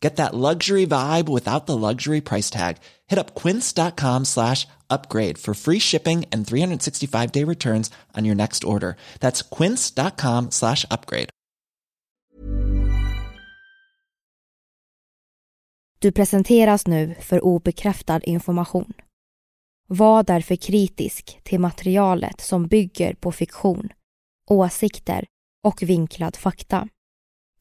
Get that luxury vibe without the luxury price tag. Hit up quince.com slash upgrade for free shipping and 365 day returns on your next order. That's quince.com slash upgrade. Du presenteras nu för obekräftad information. Var därför kritisk till materialet som bygger på fiktion, åsikter och vinklad fakta.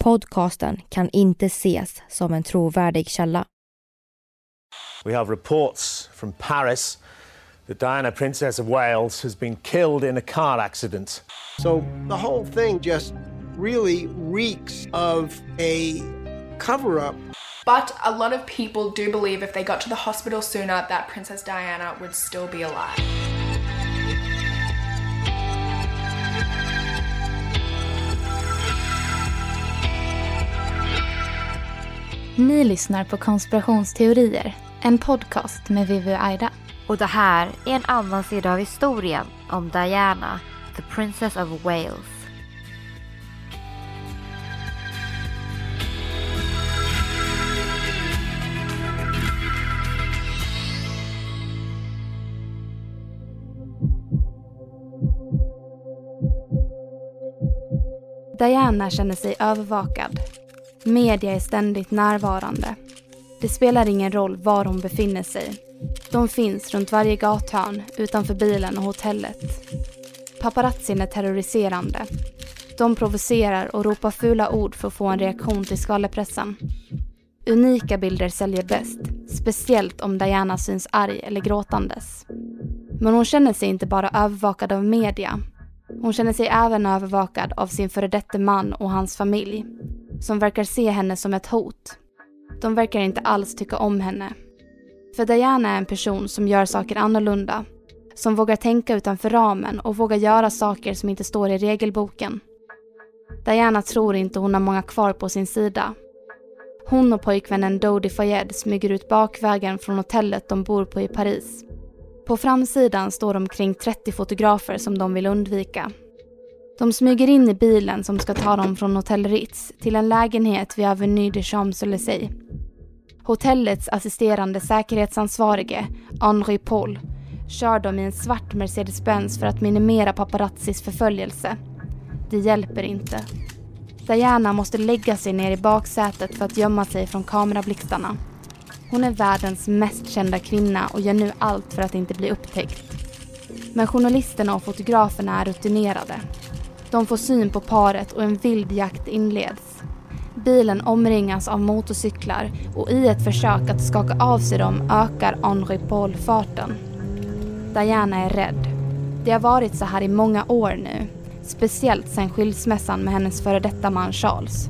Podcasten kan inte ses som en trovärdig källa. We have reports from Paris that Diana, Princess of Wales, has been killed in a car accident. So the whole thing just really reeks of a cover up. But a lot of people do believe if they got to the hospital sooner that Princess Diana would still be alive. Ni lyssnar på Konspirationsteorier, en podcast med Vivi och Aida. Och det här är en annan sida av historien om Diana, the Princess of Wales. Diana känner sig övervakad. Media är ständigt närvarande. Det spelar ingen roll var hon befinner sig. De finns runt varje gathörn, utanför bilen och hotellet. Paparazzin är terroriserande. De provocerar och ropar fula ord för att få en reaktion till skvallerpressen. Unika bilder säljer bäst, speciellt om Diana syns arg eller gråtandes. Men hon känner sig inte bara övervakad av media. Hon känner sig även övervakad av sin före detta man och hans familj, som verkar se henne som ett hot. De verkar inte alls tycka om henne. För Diana är en person som gör saker annorlunda, som vågar tänka utanför ramen och vågar göra saker som inte står i regelboken. Diana tror inte hon har många kvar på sin sida. Hon och pojkvännen Dodi Fayed smyger ut bakvägen från hotellet de bor på i Paris. På framsidan står omkring 30 fotografer som de vill undvika. De smyger in i bilen som ska ta dem från Hotell Ritz till en lägenhet vid Avenue de Champs-Élysées. Hotellets assisterande säkerhetsansvarige, Henri Paul, kör dem i en svart Mercedes-Benz för att minimera paparazzis förföljelse. Det hjälper inte. Diana måste lägga sig ner i baksätet för att gömma sig från kamerablixtarna. Hon är världens mest kända kvinna och gör nu allt för att inte bli upptäckt. Men journalisterna och fotograferna är rutinerade. De får syn på paret och en vild jakt inleds. Bilen omringas av motorcyklar och i ett försök att skaka av sig dem ökar Henri Paul farten. Diana är rädd. Det har varit så här i många år nu. Speciellt sedan skilsmässan med hennes före detta man Charles.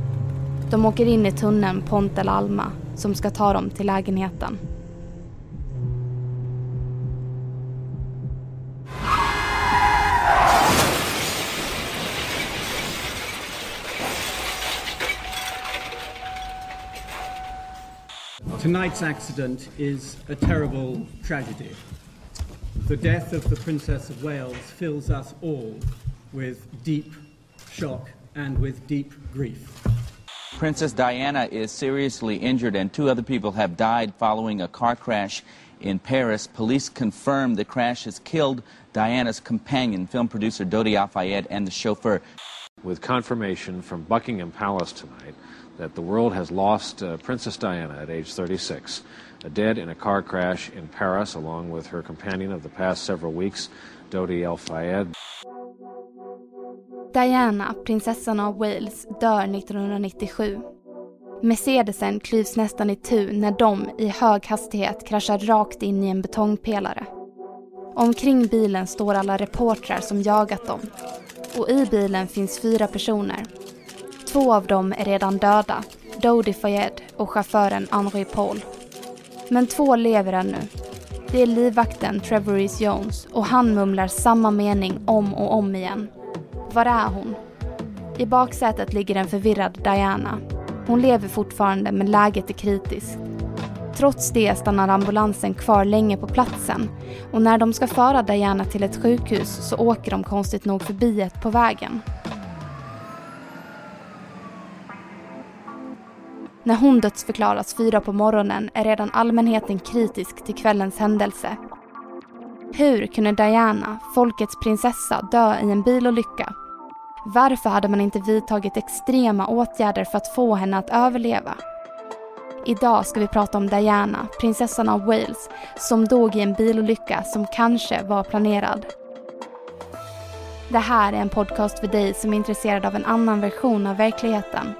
De åker in i tunneln Pontel Alma som ska ta dem till lägenheten. Tonight's accident is a terrible tragedy. The death of the Princess of Wales fills us all with deep shock and with deep grief. Princess Diana is seriously injured, and two other people have died following a car crash in Paris. Police confirm the crash has killed Diana's companion, film producer Dodi Al Fayed, and the chauffeur. With confirmation from Buckingham Palace tonight that the world has lost uh, Princess Diana at age 36, dead in a car crash in Paris, along with her companion of the past several weeks, Dodi Al Fayed. Diana, prinsessan av Wales, dör 1997. Mercedesen klyvs nästan i tu när de i hög hastighet kraschar rakt in i en betongpelare. Omkring bilen står alla reportrar som jagat dem. Och i bilen finns fyra personer. Två av dem är redan döda, Dodi Fayed och chauffören Henri Paul. Men två lever ännu. Det är livvakten Trevor Rees Jones och han mumlar samma mening om och om igen. Var är hon? I baksätet ligger en förvirrad Diana. Hon lever fortfarande men läget är kritiskt. Trots det stannar ambulansen kvar länge på platsen och när de ska föra Diana till ett sjukhus så åker de konstigt nog förbi ett på vägen. När hon dödsförklaras fyra på morgonen är redan allmänheten kritisk till kvällens händelse. Hur kunde Diana, folkets prinsessa, dö i en bilolycka? Varför hade man inte vidtagit extrema åtgärder för att få henne att överleva? Idag ska vi prata om Diana, prinsessan av Wales, som dog i en bilolycka som kanske var planerad. Det här är en podcast för dig som är intresserad av en annan version av verkligheten.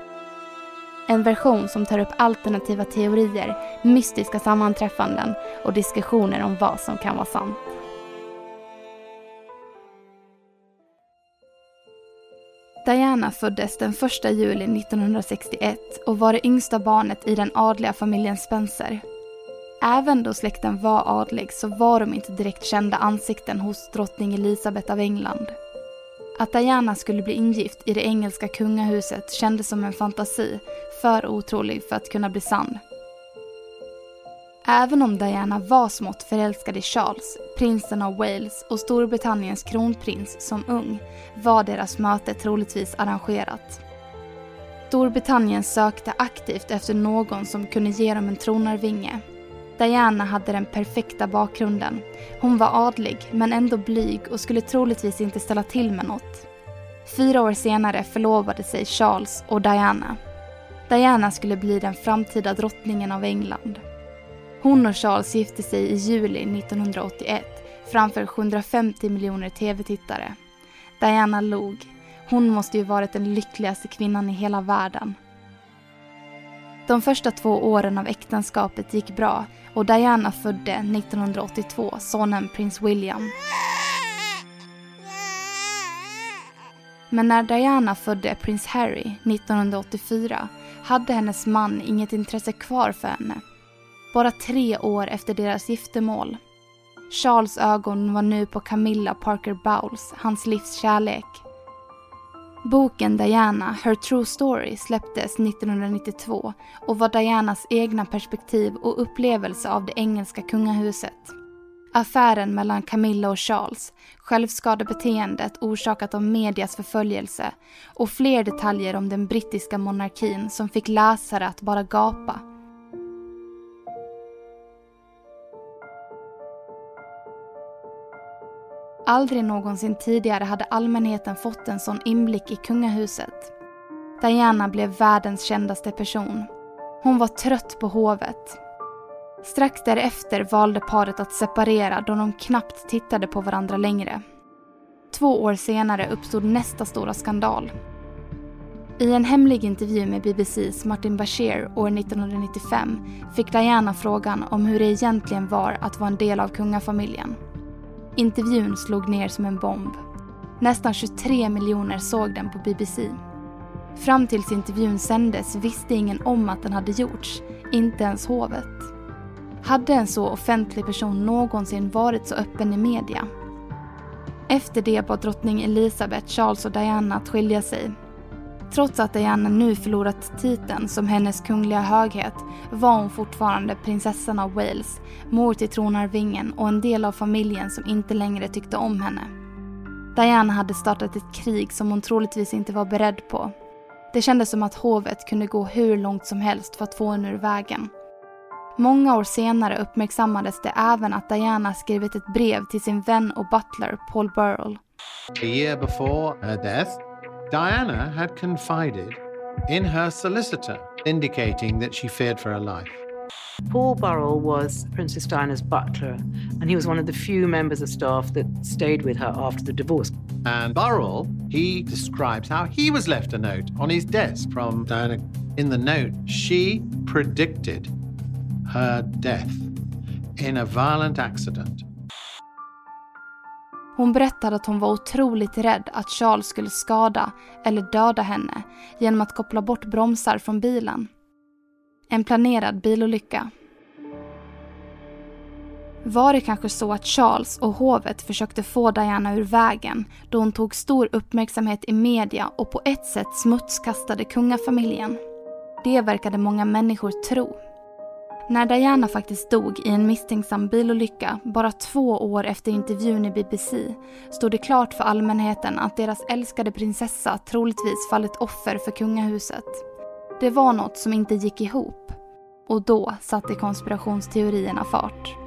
En version som tar upp alternativa teorier, mystiska sammanträffanden och diskussioner om vad som kan vara sant. Diana föddes den 1 juli 1961 och var det yngsta barnet i den adliga familjen Spencer. Även då släkten var adlig så var de inte direkt kända ansikten hos drottning Elizabeth av England. Att Diana skulle bli ingift i det engelska kungahuset kändes som en fantasi, för otrolig för att kunna bli sann. Även om Diana var smått förälskad i Charles, prinsen av Wales och Storbritanniens kronprins som ung var deras möte troligtvis arrangerat. Storbritannien sökte aktivt efter någon som kunde ge dem en tronarvinge. Diana hade den perfekta bakgrunden. Hon var adlig men ändå blyg och skulle troligtvis inte ställa till med något. Fyra år senare förlovade sig Charles och Diana. Diana skulle bli den framtida drottningen av England. Hon och Charles gifte sig i juli 1981 framför 750 miljoner tv-tittare. Diana log. Hon måste ju varit den lyckligaste kvinnan i hela världen. De första två åren av äktenskapet gick bra och Diana födde 1982 sonen prins William. Men när Diana födde prins Harry 1984 hade hennes man inget intresse kvar för henne bara tre år efter deras giftermål. Charles ögon var nu på Camilla Parker Bowles, hans livs kärlek. Boken Diana, Her True Story släpptes 1992 och var Dianas egna perspektiv och upplevelse av det engelska kungahuset. Affären mellan Camilla och Charles, självskadebeteendet orsakat av medias förföljelse och fler detaljer om den brittiska monarkin som fick läsare att bara gapa Aldrig någonsin tidigare hade allmänheten fått en sån inblick i kungahuset. Diana blev världens kändaste person. Hon var trött på hovet. Strax därefter valde paret att separera då de knappt tittade på varandra längre. Två år senare uppstod nästa stora skandal. I en hemlig intervju med BBCs Martin Bashir år 1995 fick Diana frågan om hur det egentligen var att vara en del av kungafamiljen. Intervjun slog ner som en bomb. Nästan 23 miljoner såg den på BBC. Fram tills intervjun sändes visste ingen om att den hade gjorts, inte ens hovet. Hade en så offentlig person någonsin varit så öppen i media? Efter det bad drottning Elizabeth, Charles och Diana att skilja sig Trots att Diana nu förlorat titeln som hennes kungliga höghet var hon fortfarande prinsessan av Wales, mor till tronarvingen och en del av familjen som inte längre tyckte om henne. Diana hade startat ett krig som hon troligtvis inte var beredd på. Det kändes som att hovet kunde gå hur långt som helst för att få henne ur vägen. Många år senare uppmärksammades det även att Diana skrivit ett brev till sin vän och butler Paul Burrell. A year before her death, Diana had confided in her solicitor, indicating that she feared for her life. Paul Burrell was Princess Diana's butler, and he was one of the few members of staff that stayed with her after the divorce. And Burrell, he describes how he was left a note on his desk from Diana. In the note, she predicted her death in a violent accident. Hon berättade att hon var otroligt rädd att Charles skulle skada eller döda henne genom att koppla bort bromsar från bilen. En planerad bilolycka. Var det kanske så att Charles och hovet försökte få Diana ur vägen då hon tog stor uppmärksamhet i media och på ett sätt smutskastade kungafamiljen? Det verkade många människor tro. När Diana faktiskt dog i en misstänksam bilolycka bara två år efter intervjun i BBC stod det klart för allmänheten att deras älskade prinsessa troligtvis fallit offer för kungahuset. Det var något som inte gick ihop. Och då satte konspirationsteorierna fart.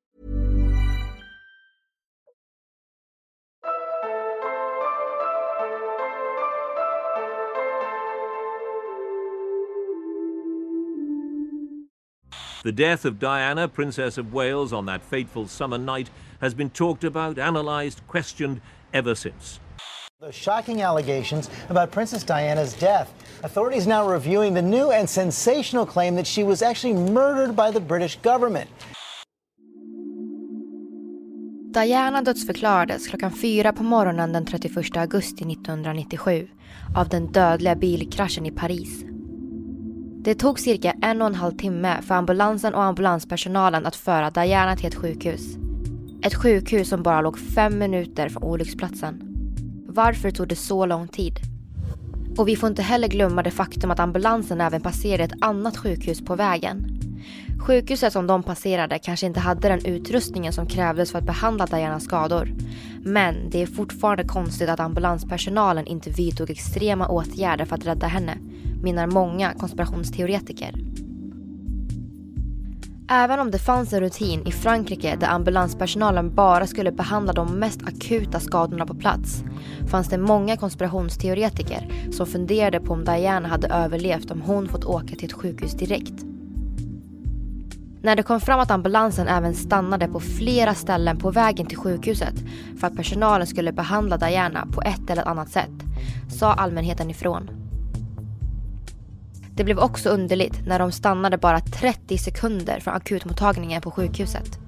The death of Diana, Princess of Wales, on that fateful summer night has been talked about, analysed, questioned ever since. The shocking allegations about Princess Diana's death. Authorities now reviewing the new and sensational claim that she was actually murdered by the British government. Diana dödsförklarades klockan fyra på morgonen den 31 augusti 1997 av den dödliga bilkraschen i Paris. Det tog cirka en och en halv timme för ambulansen och ambulanspersonalen att föra Diana till ett sjukhus. Ett sjukhus som bara låg fem minuter från olycksplatsen. Varför tog det så lång tid? Och vi får inte heller glömma det faktum att ambulansen även passerade ett annat sjukhus på vägen. Sjukhuset som de passerade kanske inte hade den utrustningen som krävdes för att behandla Dianas skador. Men det är fortfarande konstigt att ambulanspersonalen inte vidtog extrema åtgärder för att rädda henne, menar många konspirationsteoretiker. Även om det fanns en rutin i Frankrike där ambulanspersonalen bara skulle behandla de mest akuta skadorna på plats fanns det många konspirationsteoretiker som funderade på om Diana hade överlevt om hon fått åka till ett sjukhus direkt. När det kom fram att ambulansen även stannade på flera ställen på vägen till sjukhuset för att personalen skulle behandla Diana på ett eller annat sätt sa allmänheten ifrån. Det blev också underligt när de stannade bara 30 sekunder från akutmottagningen på sjukhuset.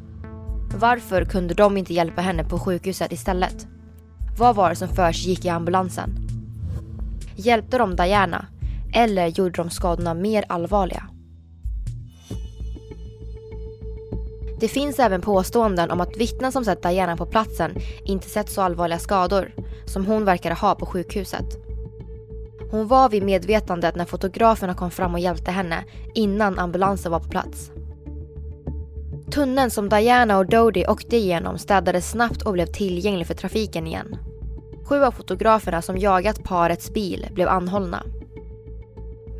Varför kunde de inte hjälpa henne på sjukhuset istället? Vad var det som försiggick i ambulansen? Hjälpte de Diana eller gjorde de skadorna mer allvarliga? Det finns även påståenden om att vittnen som sett Diana på platsen inte sett så allvarliga skador som hon verkade ha på sjukhuset. Hon var vid medvetandet när fotograferna kom fram och hjälpte henne innan ambulansen var på plats. Tunneln som Diana och Dodie åkte igenom städades snabbt och blev tillgänglig för trafiken igen. Sju av fotograferna som jagat parets bil blev anhållna.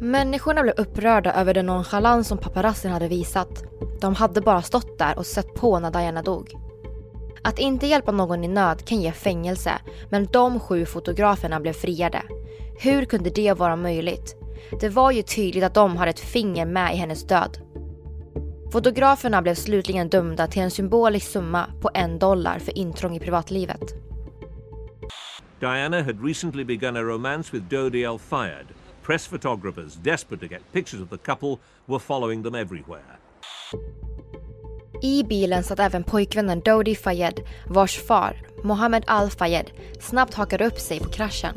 Människorna blev upprörda över den nonchalans som paparazzin hade visat. De hade bara stått där och sett på när Diana dog. Att inte hjälpa någon i nöd kan ge fängelse, men de sju fotograferna blev friade. Hur kunde det vara möjligt? Det var ju tydligt att de hade ett finger med i hennes död. Fotograferna blev slutligen dömda till en symbolisk summa på en dollar för intrång i privatlivet. Diana had recently begun a romance with Dodi Al Fayed. Press photographers, desperate to get pictures of the couple, were following them everywhere. I bilen satt även pojkvännen Dodi Fayed vars far, Mohammed Al Fayed, snabbt hakade upp sig på kraschen.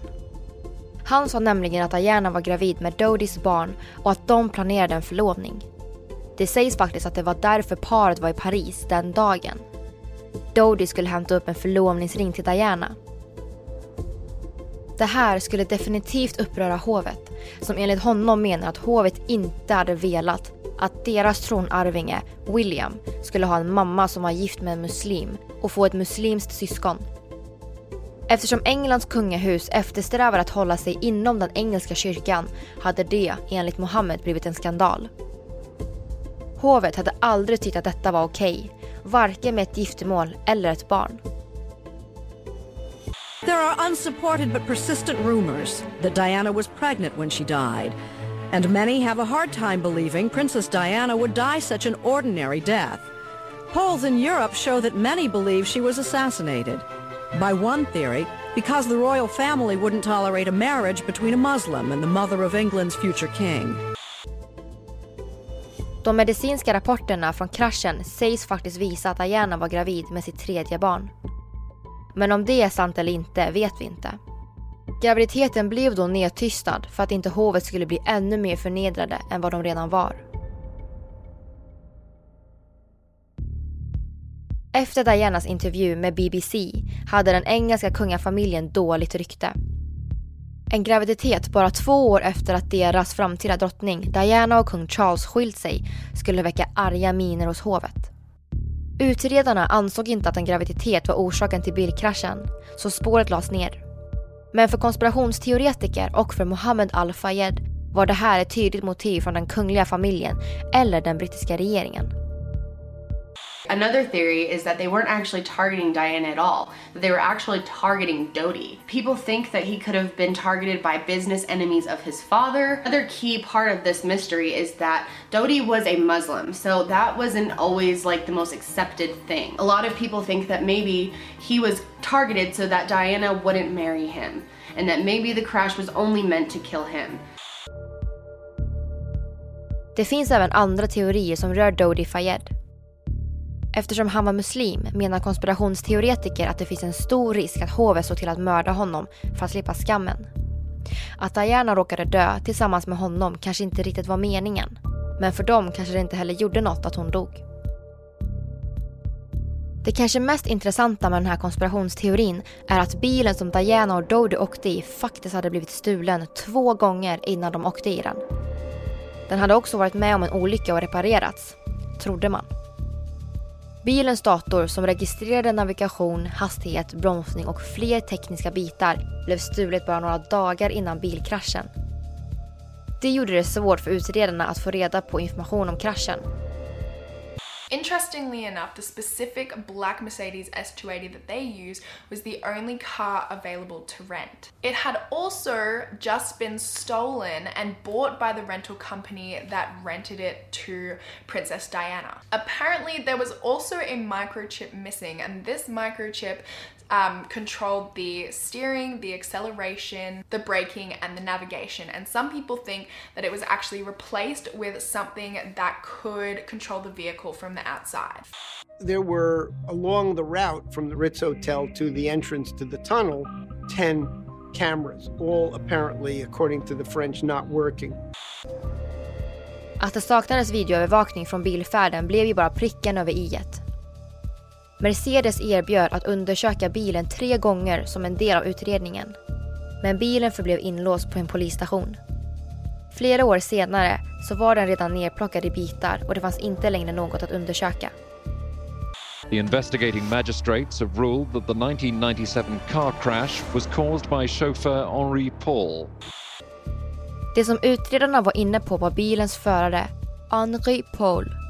Han sa nämligen att Diana var gravid med Dodis barn och att de planerade en förlovning. Det sägs faktiskt att det var därför paret var i Paris den dagen. Dodi skulle hämta upp en förlovningsring till Diana. Det här skulle definitivt uppröra hovet som enligt honom menar att hovet inte hade velat att deras tronarvinge, William, skulle ha en mamma som var gift med en muslim och få ett muslimskt syskon. Eftersom Englands kungahus eftersträvar att hålla sig inom den engelska kyrkan hade det, enligt Mohammed, blivit en skandal. Hovet hade aldrig tyckt att detta var okej, varken med ett giftermål eller ett barn. There are unsupported but persistent rumors that Diana was pregnant when she died, and many have a hard time believing Princess Diana would die such an ordinary death. Polls in Europe show that many believe she was assassinated. By one theory, because the royal family wouldn't tolerate a marriage between a Muslim and the mother of England's future king. De medicinska rapporterna från kraschen sägs faktiskt visa att Diana var gravid med sitt tredje barn. Men om det är sant eller inte vet vi inte. Graviditeten blev då nedtystad för att inte hovet skulle bli ännu mer förnedrade än vad de redan var. Efter Dianas intervju med BBC hade den engelska kungafamiljen dåligt rykte. En graviditet bara två år efter att deras framtida drottning Diana och kung Charles skilt sig skulle väcka arga miner hos hovet. Utredarna ansåg inte att en graviditet var orsaken till bilkraschen, så spåret lades ner. Men för konspirationsteoretiker och för Mohammed Al-Fayed var det här ett tydligt motiv från den kungliga familjen eller den brittiska regeringen. Another theory is that they weren't actually targeting Diana at all, that they were actually targeting Dodi. People think that he could have been targeted by business enemies of his father. Another key part of this mystery is that Dodi was a Muslim, so that wasn't always like the most accepted thing. A lot of people think that maybe he was targeted so that Diana wouldn't marry him, and that maybe the crash was only meant to kill him. Det finns även andra teorier som rör Dodi Fayed. Eftersom han var muslim menar konspirationsteoretiker att det finns en stor risk att hovet såg till att mörda honom för att slippa skammen. Att Diana råkade dö tillsammans med honom kanske inte riktigt var meningen. Men för dem kanske det inte heller gjorde något att hon dog. Det kanske mest intressanta med den här konspirationsteorin är att bilen som Diana och Dodie åkte i faktiskt hade blivit stulen två gånger innan de åkte i den. Den hade också varit med om en olycka och reparerats, trodde man. Bilens dator som registrerade navigation, hastighet, bromsning och fler tekniska bitar blev stulet bara några dagar innan bilkraschen. Det gjorde det svårt för utredarna att få reda på information om kraschen Interestingly enough, the specific black Mercedes S280 that they use was the only car available to rent. It had also just been stolen and bought by the rental company that rented it to Princess Diana. Apparently, there was also a microchip missing, and this microchip um, controlled the steering, the acceleration, the braking, and the navigation. And some people think that it was actually replaced with something that could control the vehicle from the outside. There were along the route from the Ritz Hotel to the entrance to the tunnel 10 cameras, all apparently, according to the French, not working. Att det saknades videoövervakning från bilfärden blev ju bara pricken över i-et. Mercedes erbjöd att undersöka bilen tre gånger som en del av utredningen. Men bilen förblev inlåst på en polisstation. Flera år senare så var den redan nerplockad i bitar och det fanns inte längre något att undersöka. The investigating magistrates have ruled that the 1997 car crash was caused by chauffeur Henri Paul. Det som utredarna var inne på var bilens förare, Henri Paul.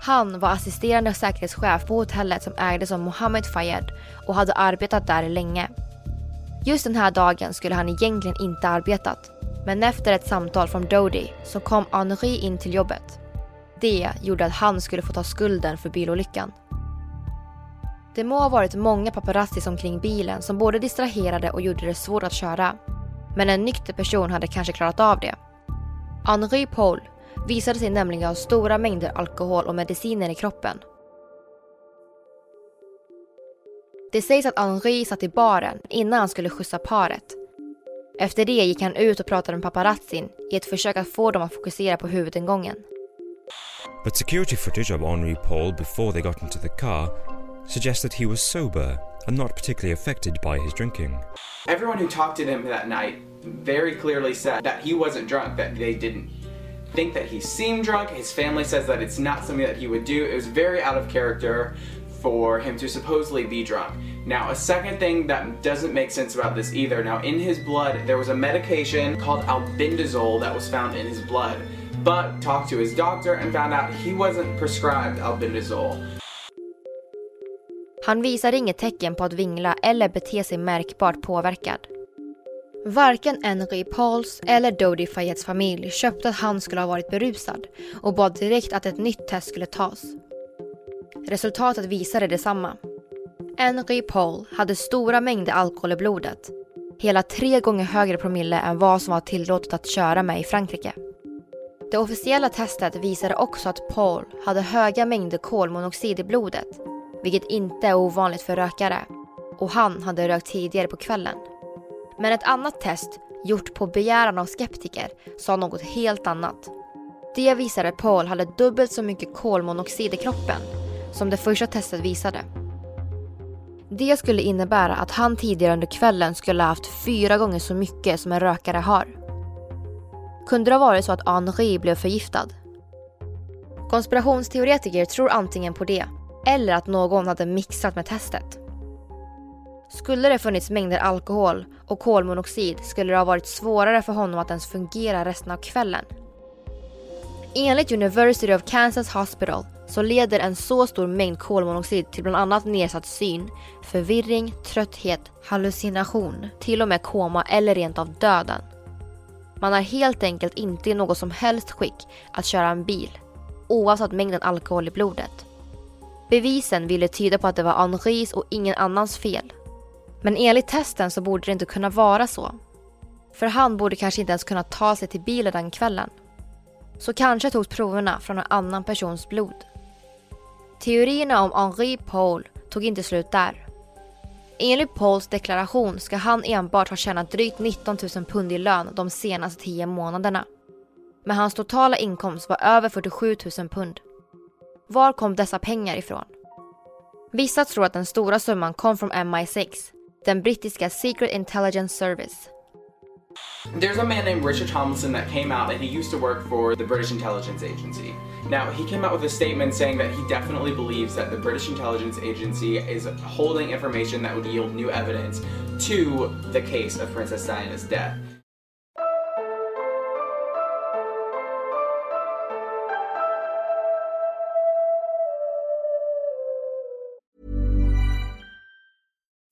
Han var assisterande säkerhetschef på hotellet som ägdes av Mohammed Fayed och hade arbetat där länge. Just den här dagen skulle han egentligen inte arbetat. Men efter ett samtal från Dodie så kom Henri in till jobbet. Det gjorde att han skulle få ta skulden för bilolyckan. Det må ha varit många paparazzis omkring bilen som både distraherade och gjorde det svårt att köra. Men en nykter person hade kanske klarat av det. Henri Paul visade sig nämligen ha stora mängder alkohol och mediciner i kroppen. Det sägs att Henri satt i baren innan han skulle skjutsa paret. Efter det gick han ut och pratade med paparazzin i ett försök att få dem att fokusera på huvudingången. But security footage of Henri Paul before they got into the car suggests that he was sober and not particularly affected by his drinking. Everyone who talked to him that night very clearly said that he wasn't drunk, that they didn't think that he seemed drunk. His family says that it's not something that he would do. It was very out of character for him to supposedly be drunk. Now, a second thing that doesn't make sense about this either. Now, in his blood, there was a medication called albendazole that was found in his blood. But talked to his doctor and found out he wasn't prescribed albendazole. Han visade inget tecken på att vingla eller bete sig märkbart påverkad. Varken Henry Pauls eller Dodie Fayets familj köpte att han skulle ha varit berusad och bad direkt att ett nytt test skulle tas. Resultatet visade detsamma. Henry Paul hade stora mängder alkohol i blodet. Hela tre gånger högre promille än vad som var tillåtet att köra med i Frankrike. Det officiella testet visade också att Paul hade höga mängder kolmonoxid i blodet, vilket inte är ovanligt för rökare. Och han hade rökt tidigare på kvällen. Men ett annat test, gjort på begäran av skeptiker, sa något helt annat. Det visade att Paul hade dubbelt så mycket kolmonoxid i kroppen som det första testet visade. Det skulle innebära att han tidigare under kvällen skulle ha haft fyra gånger så mycket som en rökare har. Kunde det ha varit så att Henri blev förgiftad? Konspirationsteoretiker tror antingen på det eller att någon hade mixat med testet. Skulle det funnits mängder alkohol och kolmonoxid skulle det ha varit svårare för honom att ens fungera resten av kvällen. Enligt University of Kansas Hospital så leder en så stor mängd kolmonoxid till bland annat nedsatt syn, förvirring, trötthet, hallucination, till och med koma eller rent av döden. Man är helt enkelt inte i något som helst skick att köra en bil, oavsett mängden alkohol i blodet. Bevisen ville tyda på att det var Henris och ingen annans fel. Men enligt testen så borde det inte kunna vara så. För han borde kanske inte ens kunna ta sig till bilen den kvällen. Så kanske togs proverna från en annan persons blod. Teorierna om Henri Paul tog inte slut där. Enligt Pauls deklaration ska han enbart ha tjänat drygt 19 000 pund i lön de senaste 10 månaderna. Men hans totala inkomst var över 47 000 pund. Var kom dessa pengar ifrån? Vissa tror att den stora summan kom från MI6, den brittiska Secret Intelligence Service. There's a man named Richard Tomlinson that came out and he used to work for the British Intelligence Agency. Now, he came out with a statement saying that he definitely believes that the British Intelligence Agency is holding information that would yield new evidence to the case of Princess Diana's death.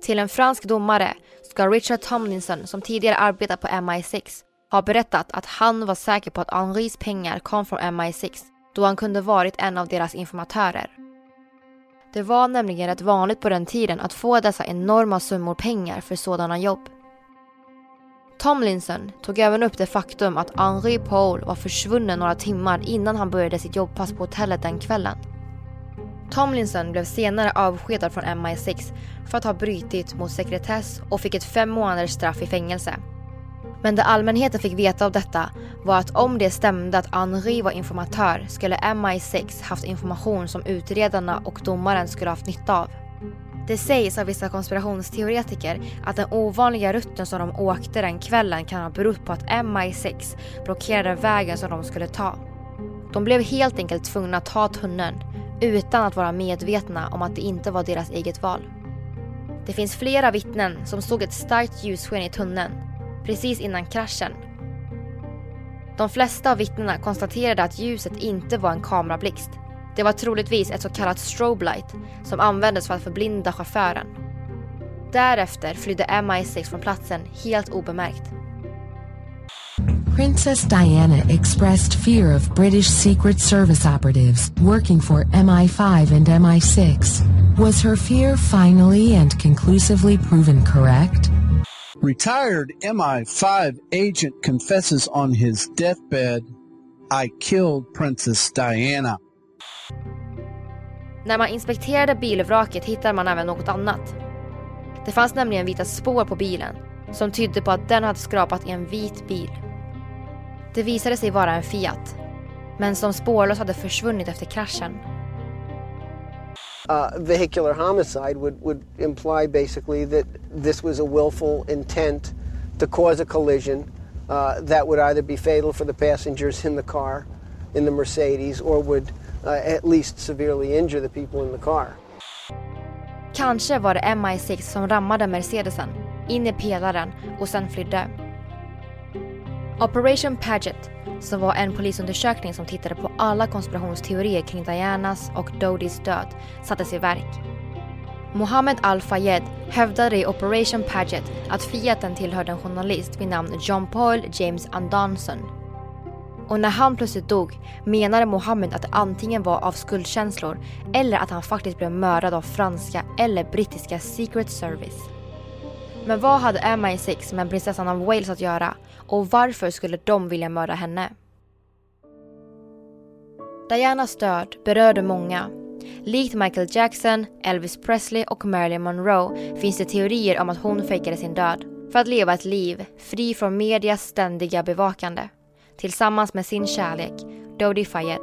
Till en fransk domare ska Richard Tomlinson, som tidigare arbetat på MI6, ha berättat att han var säker på att Henris pengar kom från MI6 då han kunde varit en av deras informatörer. Det var nämligen rätt vanligt på den tiden att få dessa enorma summor pengar för sådana jobb. Tomlinson tog även upp det faktum att Henri Paul var försvunnen några timmar innan han började sitt jobbpass på hotellet den kvällen. Tomlinson blev senare avskedad från MI6 för att ha brutit mot sekretess och fick ett fem månaders straff i fängelse. Men det allmänheten fick veta av detta var att om det stämde att Henri var informatör skulle MI6 haft information som utredarna och domaren skulle haft nytta av. Det sägs av vissa konspirationsteoretiker att den ovanliga rutten som de åkte den kvällen kan ha berott på att MI6 blockerade vägen som de skulle ta. De blev helt enkelt tvungna att ta tunneln utan att vara medvetna om att det inte var deras eget val. Det finns flera vittnen som såg ett starkt ljussken i tunneln precis innan kraschen. De flesta av vittnena konstaterade att ljuset inte var en kamerablixt. Det var troligtvis ett så kallat strobe light som användes för att förblinda chauffören. Därefter flydde MI6 från platsen helt obemärkt. Princess Diana expressed fear of British Secret Service operatives working for MI5 and MI6. Was her fear finally and conclusively proven correct? Retired MI5 agent confesses on his deathbed, I killed Princess Diana. När man inspekterade bilvraket hittade man även något annat. Det fanns nämligen vita spår på bilen som tydde på att den hade skrapat i en vit bil. Det visade sig vara en Fiat, men som spårlöst hade försvunnit efter kraschen. Uh, vehicular homicide would, would imply basically that this was a willful intent to cause a collision uh, that would either be fatal for the passengers in the car, in the Mercedes, or would uh, at least severely injure the people in the car. Kanske var det MI6 som rammade Mercedesen in i pelaren och sen flydde. Operation Paget, som var en polisundersökning som tittade på alla konspirationsteorier kring Dianas och Dodis död, sattes i verk. Mohammed Al-Fayed hävdade i Operation Paget att Fiaten tillhörde en journalist vid namn John Paul James Andanson. Och när han plötsligt dog menade Mohammed att det antingen var av skuldkänslor eller att han faktiskt blev mördad av franska eller brittiska Secret Service. Men vad hade MI6 med prinsessan av Wales att göra och varför skulle de vilja mörda henne? Dianas död berörde många. Likt Michael Jackson, Elvis Presley och Marilyn Monroe finns det teorier om att hon fejkade sin död för att leva ett liv fri från medias ständiga bevakande tillsammans med sin kärlek, Dodi Fayed.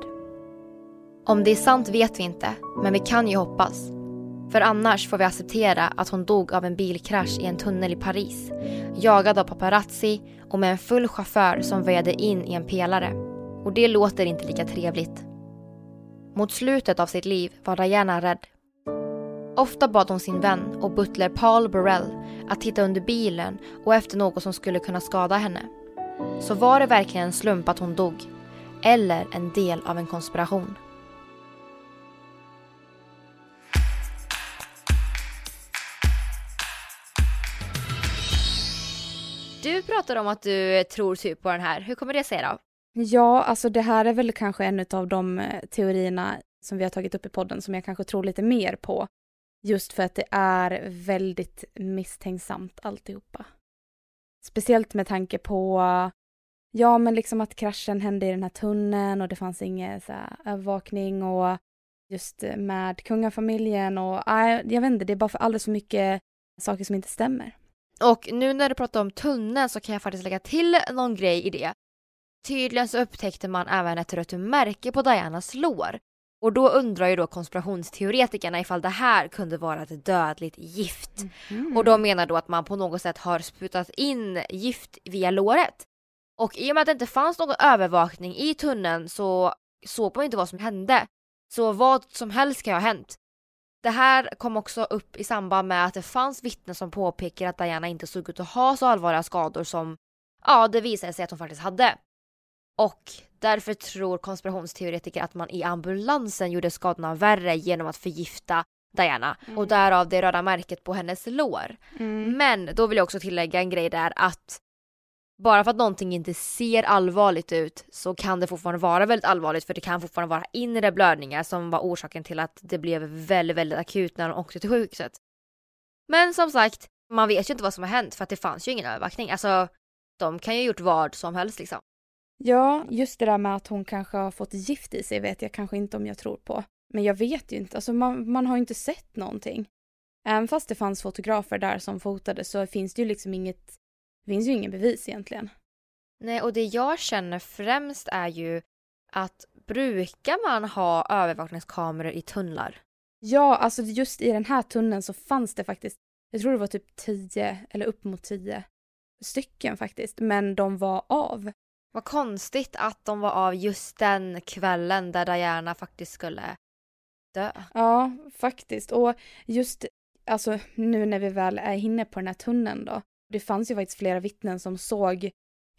Om det är sant vet vi inte, men vi kan ju hoppas. För annars får vi acceptera att hon dog av en bilkrasch i en tunnel i Paris, jagad av paparazzi och med en full chaufför som väjade in i en pelare. Och det låter inte lika trevligt. Mot slutet av sitt liv var Diana rädd. Ofta bad hon sin vän och butler Paul Burrell att titta under bilen och efter något som skulle kunna skada henne. Så var det verkligen en slump att hon dog? Eller en del av en konspiration? Du pratar om att du tror typ på den här. Hur kommer det sig då? Ja, alltså det här är väl kanske en av de eh, teorierna som vi har tagit upp i podden som jag kanske tror lite mer på. Just för att det är väldigt misstänksamt alltihopa. Speciellt med tanke på, ja men liksom att kraschen hände i den här tunneln och det fanns ingen så här, övervakning och just med kungafamiljen och jag vet inte, det är bara för alldeles för mycket saker som inte stämmer. Och nu när du pratar om tunneln så kan jag faktiskt lägga till någon grej i det. Tydligen så upptäckte man även ett rött märke på Dianas lår. Och då undrar ju då konspirationsteoretikerna ifall det här kunde vara ett dödligt gift. Mm. Och de menar då att man på något sätt har sprutat in gift via låret. Och i och med att det inte fanns någon övervakning i tunneln så såg man inte vad som hände. Så vad som helst kan ha hänt. Det här kom också upp i samband med att det fanns vittnen som påpekar att Diana inte såg ut att ha så allvarliga skador som ja, det visade sig att hon faktiskt hade. Och därför tror konspirationsteoretiker att man i ambulansen gjorde skadorna värre genom att förgifta Diana Mm. och därav det röda märket på hennes lår. Mm. Men då vill jag också tillägga en grej där att bara för att någonting inte ser allvarligt ut så kan det fortfarande vara väldigt allvarligt för det kan fortfarande vara inre blödningar som var orsaken till att det blev väldigt, väldigt akut när de åkte till sjukhuset. Men som sagt, man vet ju inte vad som har hänt för att det fanns ju ingen övervakning. Alltså, de kan ju ha gjort vad som helst liksom. Ja, just det där med att hon kanske har fått gift i sig vet jag kanske inte om jag tror på. Men jag vet ju inte, alltså man, man har ju inte sett någonting. Även fast det fanns fotografer där som fotade så finns det ju liksom inget, det finns ju ingen bevis egentligen. Nej, och det jag känner främst är ju att brukar man ha övervakningskameror i tunnlar? Ja, alltså just i den här tunneln så fanns det faktiskt, jag tror det var typ tio eller upp mot tio stycken faktiskt, men de var av. Vad konstigt att de var av just den kvällen där Diana faktiskt skulle dö. Ja, faktiskt. Och just alltså nu när vi väl är inne på den här tunneln då. Det fanns ju faktiskt flera vittnen som såg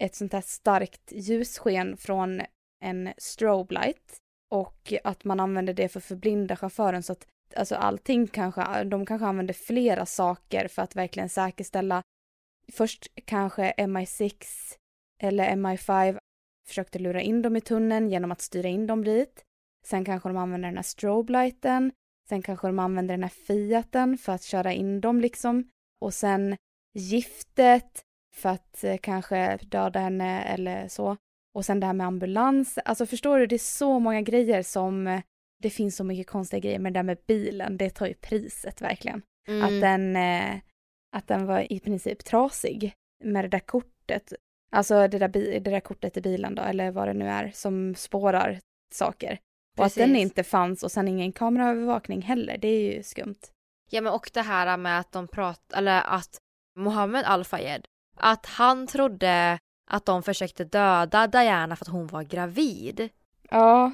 ett sånt här starkt ljussken från en strobe light och att man använde det för att förblinda chauffören så att alltså allting kanske, de kanske använde flera saker för att verkligen säkerställa först kanske MI6 eller MI5 försökte lura in dem i tunneln genom att styra in dem dit. Sen kanske de använde den här strobe-lighten. Sen kanske de använde den här Fiaten för att köra in dem liksom. Och sen giftet för att eh, kanske döda henne eller så. Och sen det här med ambulans. Alltså förstår du, det är så många grejer som... eh, Det finns så mycket konstiga grejer, men det där med bilen, det tar ju priset verkligen. Mm. Att, den, eh, att den var i princip trasig med det där kortet. Alltså det där, det där kortet i bilen då, eller vad det nu är, som spårar saker. Och att den Precis. inte fanns och sen ingen kameraövervakning heller, det är ju skumt. Ja men och det här med att de pratar, eller att Mohammed Al-Fayed, att han trodde att de försökte döda Diana för att hon var gravid. Ja.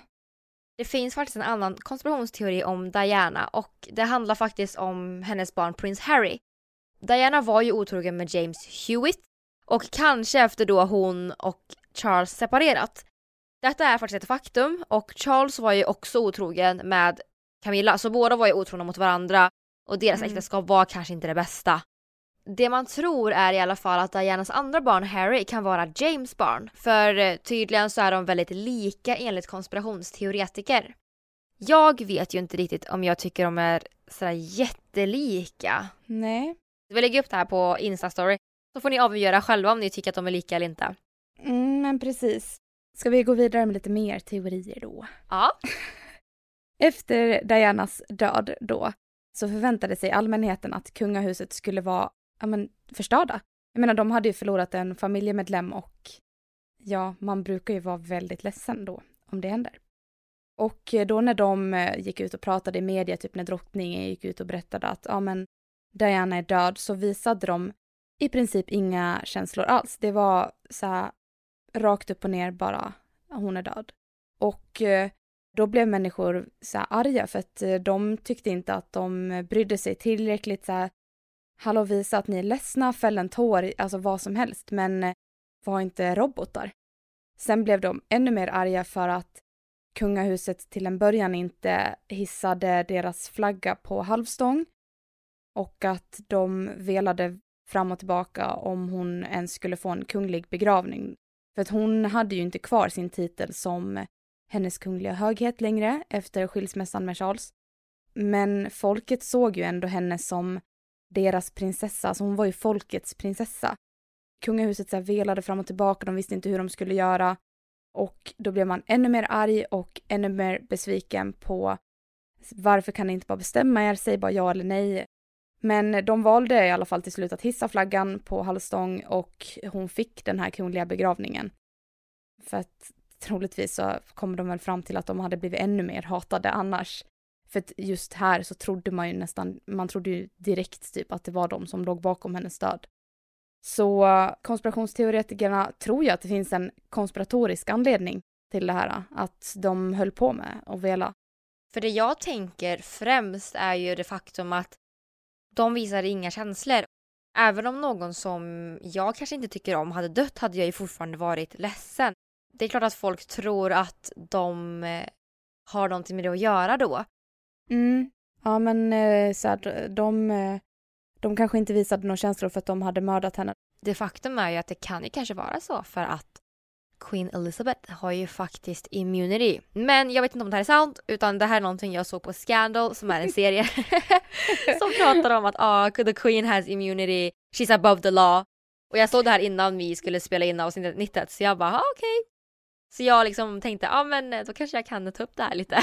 Det finns faktiskt en annan konspirationsteori om Diana och det handlar faktiskt om hennes barn prins Harry. Diana var ju otrogen med James Hewitt och kanske efter då hon och Charles separerat. Detta är faktiskt ett faktum och Charles var ju också otrogen med Camilla så båda var ju otrogna mot varandra och deras Mm. äktenskap var kanske inte det bästa. Det man tror är i alla fall att Dianas andra barn Harry kan vara James barn för eh, tydligen så är de väldigt lika enligt konspirationsteoretiker. Jag vet ju inte riktigt om jag tycker de är sådär jättelika. Nej. Vi lägger upp det här på Instastory så får ni avgöra själva om ni tycker att de är lika eller inte. Mm, men precis. Ska vi gå vidare med lite mer teorier då? Ja. Efter Dianas död då så förväntade sig allmänheten att kungahuset skulle vara ja, men, förstörda. Jag menar, de hade ju förlorat en familjemedlem och ja, man brukar ju vara väldigt ledsen då om det händer. Och eh, då när de eh, gick ut och pratade i media, typ när drottningen gick ut och berättade att ja, men Diana är död, så visade de i princip inga känslor alls. Det var så här rakt upp och ner bara, hon är död. Och eh, då blev människor så här arga för att de tyckte inte att de brydde sig tillräckligt så här, hallå visa att ni är ledsna, fäll en tår, alltså vad som helst, men eh, var inte robotar. Sen blev de ännu mer arga för att kungahuset till en början inte hissade deras flagga på halvstång och att de velade fram och tillbaka om hon ens skulle få en kunglig begravning. För att hon hade ju inte kvar sin titel som hennes kungliga höghet längre efter skilsmässan med Charles. Men folket såg ju ändå henne som deras prinsessa, alltså hon var ju folkets prinsessa. Kungahuset så här velade fram och tillbaka, de visste inte hur de skulle göra. Och då blev man ännu mer arg och ännu mer besviken på varför kan ni inte bara bestämma er, säg bara ja eller nej. Men de valde i alla fall till slut att hissa flaggan på halvstång och hon fick den här kungliga begravningen. För att troligtvis så kom de väl fram till att de hade blivit ännu mer hatade annars. För att just här så trodde man ju nästan, man trodde ju direkt typ att det var de som låg bakom hennes död. Så konspirationsteoretikerna tror ju att det finns en konspiratorisk anledning till det här, att de höll på med att vela. För det jag tänker främst är ju det faktum att de visade inga känslor. Även om någon som jag kanske inte tycker om hade dött hade jag ju fortfarande varit ledsen. Det är klart att folk tror att de eh, har någonting med det att göra då. Mm. Ja men eh, så här, de, eh, de kanske inte visade några känslor för att de hade mördat henne. Det faktum är ju att det kan ju kanske vara så för att Queen Elizabeth har ju faktiskt immunity. Men jag vet inte om det här är sant utan det här är någonting jag såg på Scandal som är en serie som pratar om att ah, the Queen has immunity, she's above the law. Och jag såg det här innan vi skulle spela in avsnittet så jag bara ah, okej. Okay. Så jag liksom tänkte, ja ah, men då kanske jag kan ta upp det här lite.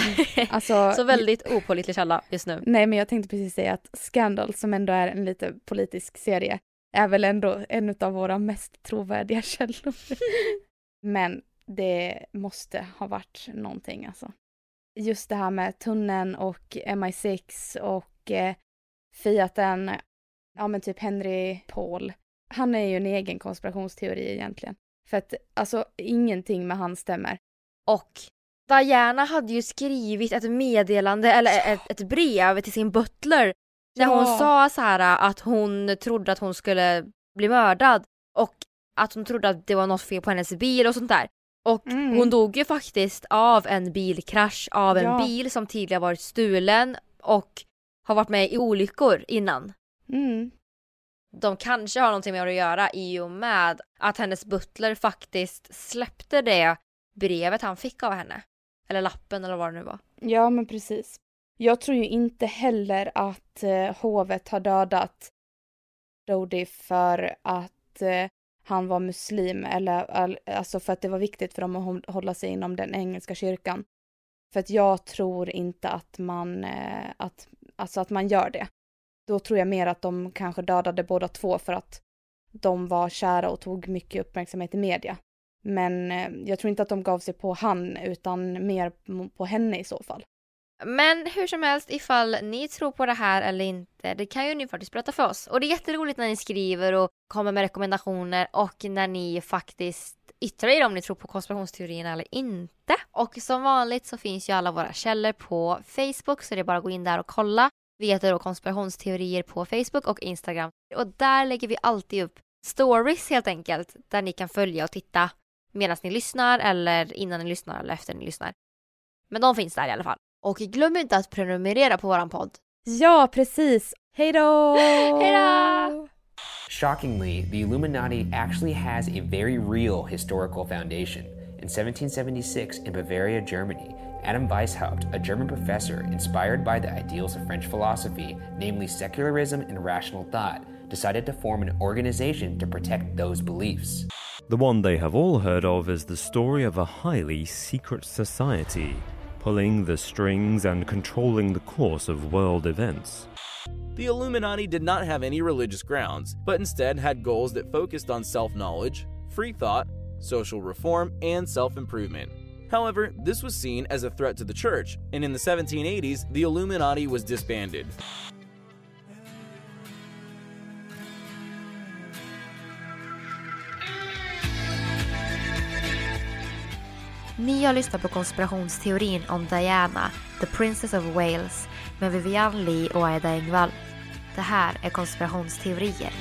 Alltså, så väldigt opålitlig källa just nu. Nej men jag tänkte precis säga att Scandal som ändå är en lite politisk serie är väl ändå en av våra mest trovärdiga källor. Men det måste ha varit någonting alltså. Just det här med tunneln och MI6 och eh, Fiaten, ja men typ Henry Paul. Han är ju en egen konspirationsteori egentligen. För att alltså ingenting med han stämmer. Och Diana hade ju skrivit ett meddelande eller ett, ett brev till sin butler när hon sa så här att hon trodde att hon skulle bli mördad och att hon trodde att det var något fel på hennes bil och sånt där. Och mm. hon dog ju faktiskt av en bilkrasch av en ja. bil som tidigare varit stulen och har varit med i olyckor innan. Mm. De kanske har någonting med det att göra i och med att hennes butler faktiskt släppte det brevet han fick av henne. Eller lappen eller vad det nu var. Ja men precis. Jag tror ju inte heller att eh, hovet har dödat Dodie för att eh, han var muslim eller alltså för att det var viktigt för dem att hålla sig inom den engelska kyrkan. För att jag tror inte att man, eh, att, alltså att man gör det. Då tror jag mer att de kanske dödade båda två för att de var kära och tog mycket uppmärksamhet i media. Men eh, jag tror inte att de gav sig på han utan mer på henne i så fall. Men hur som helst, ifall ni tror på det här eller inte, det kan ju ni faktiskt berätta för oss. Och det är jätteroligt när ni skriver och kommer med rekommendationer och när ni faktiskt yttrar er om ni tror på konspirationsteorierna eller inte. Och som vanligt så finns ju alla våra källor på Facebook så det är bara att gå in där och kolla. Vi heter då konspirationsteorier på Facebook och Instagram. Och där lägger vi alltid upp stories helt enkelt där ni kan följa och titta medan ni lyssnar eller innan ni lyssnar eller efter ni lyssnar. Men de finns där i alla fall. Och glöm inte att prenumerera på våran podd. Ja, precis. Hej då! Hej då! Shockingly, the Illuminati actually has a very real historical foundation. In 1776, in Bavaria, Germany, Adam Weishaupt, a German professor inspired by the ideals of French philosophy, namely secularism and rational thought, decided to form an organization to protect those beliefs. The one they have all heard of is the story of a highly secret society pulling the strings and controlling the course of world events. The Illuminati did not have any religious grounds, but instead had goals that focused on self knowledge, free thought, social reform, and self improvement. However, this was seen as a threat to the church, and in the 1780s, the Illuminati was disbanded. Ni har lyssnat på konspirationsteorin om Diana, the Princess of Wales med Vivian Lee och Aida Engvall. Det här är konspirationsteorier.